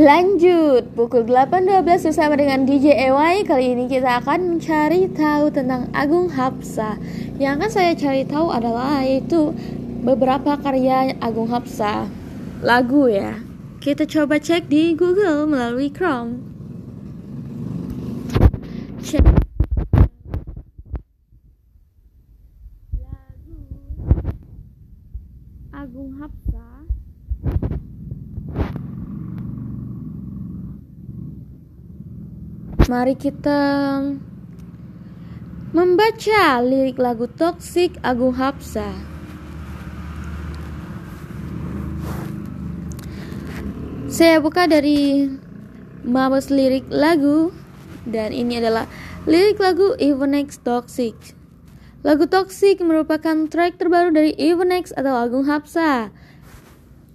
Lanjut, pukul 8.12 bersama dengan DJ EY Kali ini kita akan mencari tahu tentang Agung Hapsa. Yang akan saya cari tahu adalah yaitu beberapa karya Agung Hapsa. Lagu ya. Kita coba cek di Google melalui Chrome. Cek. Lagu Agung Hapsa Mari kita membaca lirik lagu Toxic Agung Hapsa. Saya buka dari Mabes lirik lagu dan ini adalah lirik lagu Evenex Toxic. Lagu Toxic merupakan track terbaru dari Evenex atau Agung Hapsa.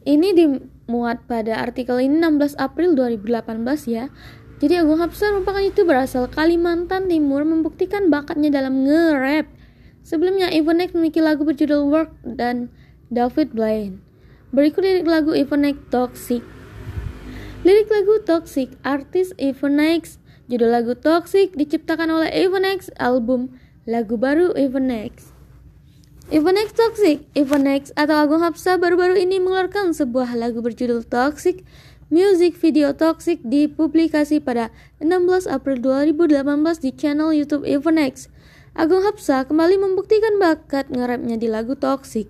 Ini dimuat pada artikel ini 16 April 2018 ya jadi Agung Hapsa merupakan itu berasal Kalimantan Timur membuktikan bakatnya dalam nge-rap. Sebelumnya Evonex memiliki lagu berjudul Work dan David Blaine. Berikut lirik lagu Evonex Toxic. Lirik lagu Toxic, artis Evonex. Judul lagu Toxic diciptakan oleh Evonex album lagu baru Evonex. Evonex Toxic, Evonex atau Agung Hapsa baru-baru ini mengeluarkan sebuah lagu berjudul Toxic Music video Toxic dipublikasi pada 16 April 2018 di channel YouTube Evonex. Agung Hapsa kembali membuktikan bakat ngerapnya di lagu Toxic.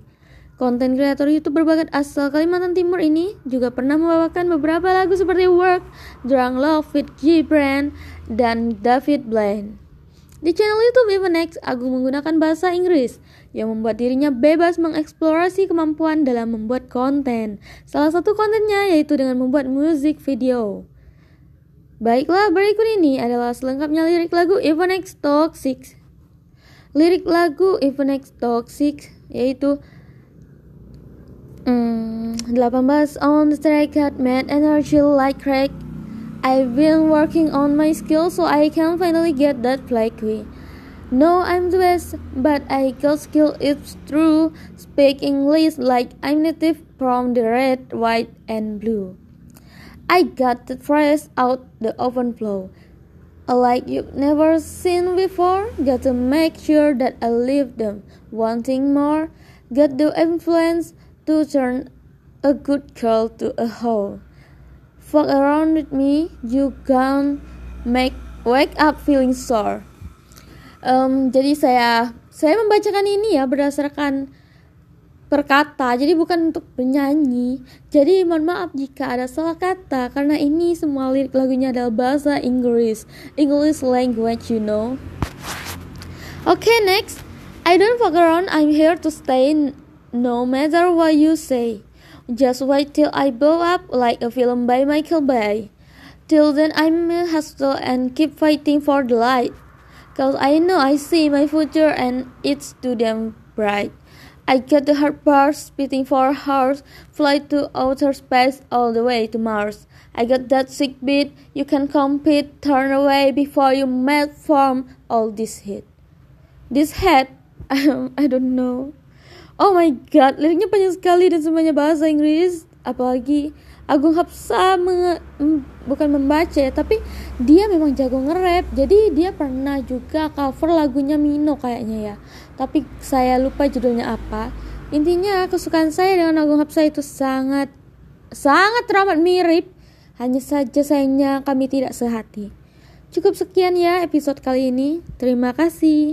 Konten kreator YouTube berbakat asal Kalimantan Timur ini juga pernah membawakan beberapa lagu seperti Work, Drunk Love with Gibran, dan David Blaine. Di channel YouTube Evonex, Agung menggunakan bahasa Inggris yang membuat dirinya bebas mengeksplorasi kemampuan dalam membuat konten. Salah satu kontennya yaitu dengan membuat musik video. Baiklah, berikut ini adalah selengkapnya lirik lagu Evonex Toxic. Lirik lagu Evonex Toxic yaitu hmm, 18 on the track had mad energy like crack I've been working on my skills so I can finally get that flaky. No, I'm the best, but I got skill it's true. Speak English like I'm native from the red, white, and blue. I got the fresh out the oven flow. Like you've never seen before, got to make sure that I leave them wanting more. Got the influence to turn a good girl to a hoe. Fuck around with me, you can make wake up feeling sore. Um, jadi saya saya membacakan ini ya berdasarkan perkata, jadi bukan untuk penyanyi. Jadi mohon maaf jika ada salah kata karena ini semua lirik lagunya adalah bahasa Inggris, English language, you know. Okay, next. I don't fuck around, I'm here to stay no matter what you say. Just wait till I blow up like a film by Michael Bay. Till then I'm hustle and keep fighting for the light. Cause I know I see my future and it's too damn bright. I get the hard part, spitting for hours, fly to outer space all the way to Mars. I got that sick beat, you can compete, turn away before you melt from all this heat. This head, I don't know. Oh my god, liriknya panjang sekali dan semuanya bahasa Inggris. Apalagi Agung Hapsa menge, bukan membaca ya, tapi dia memang jago nge-rap. Jadi dia pernah juga cover lagunya Mino kayaknya ya. Tapi saya lupa judulnya apa. Intinya kesukaan saya dengan Agung Hapsa itu sangat sangat teramat mirip. Hanya saja sayangnya kami tidak sehati. Cukup sekian ya episode kali ini. Terima kasih.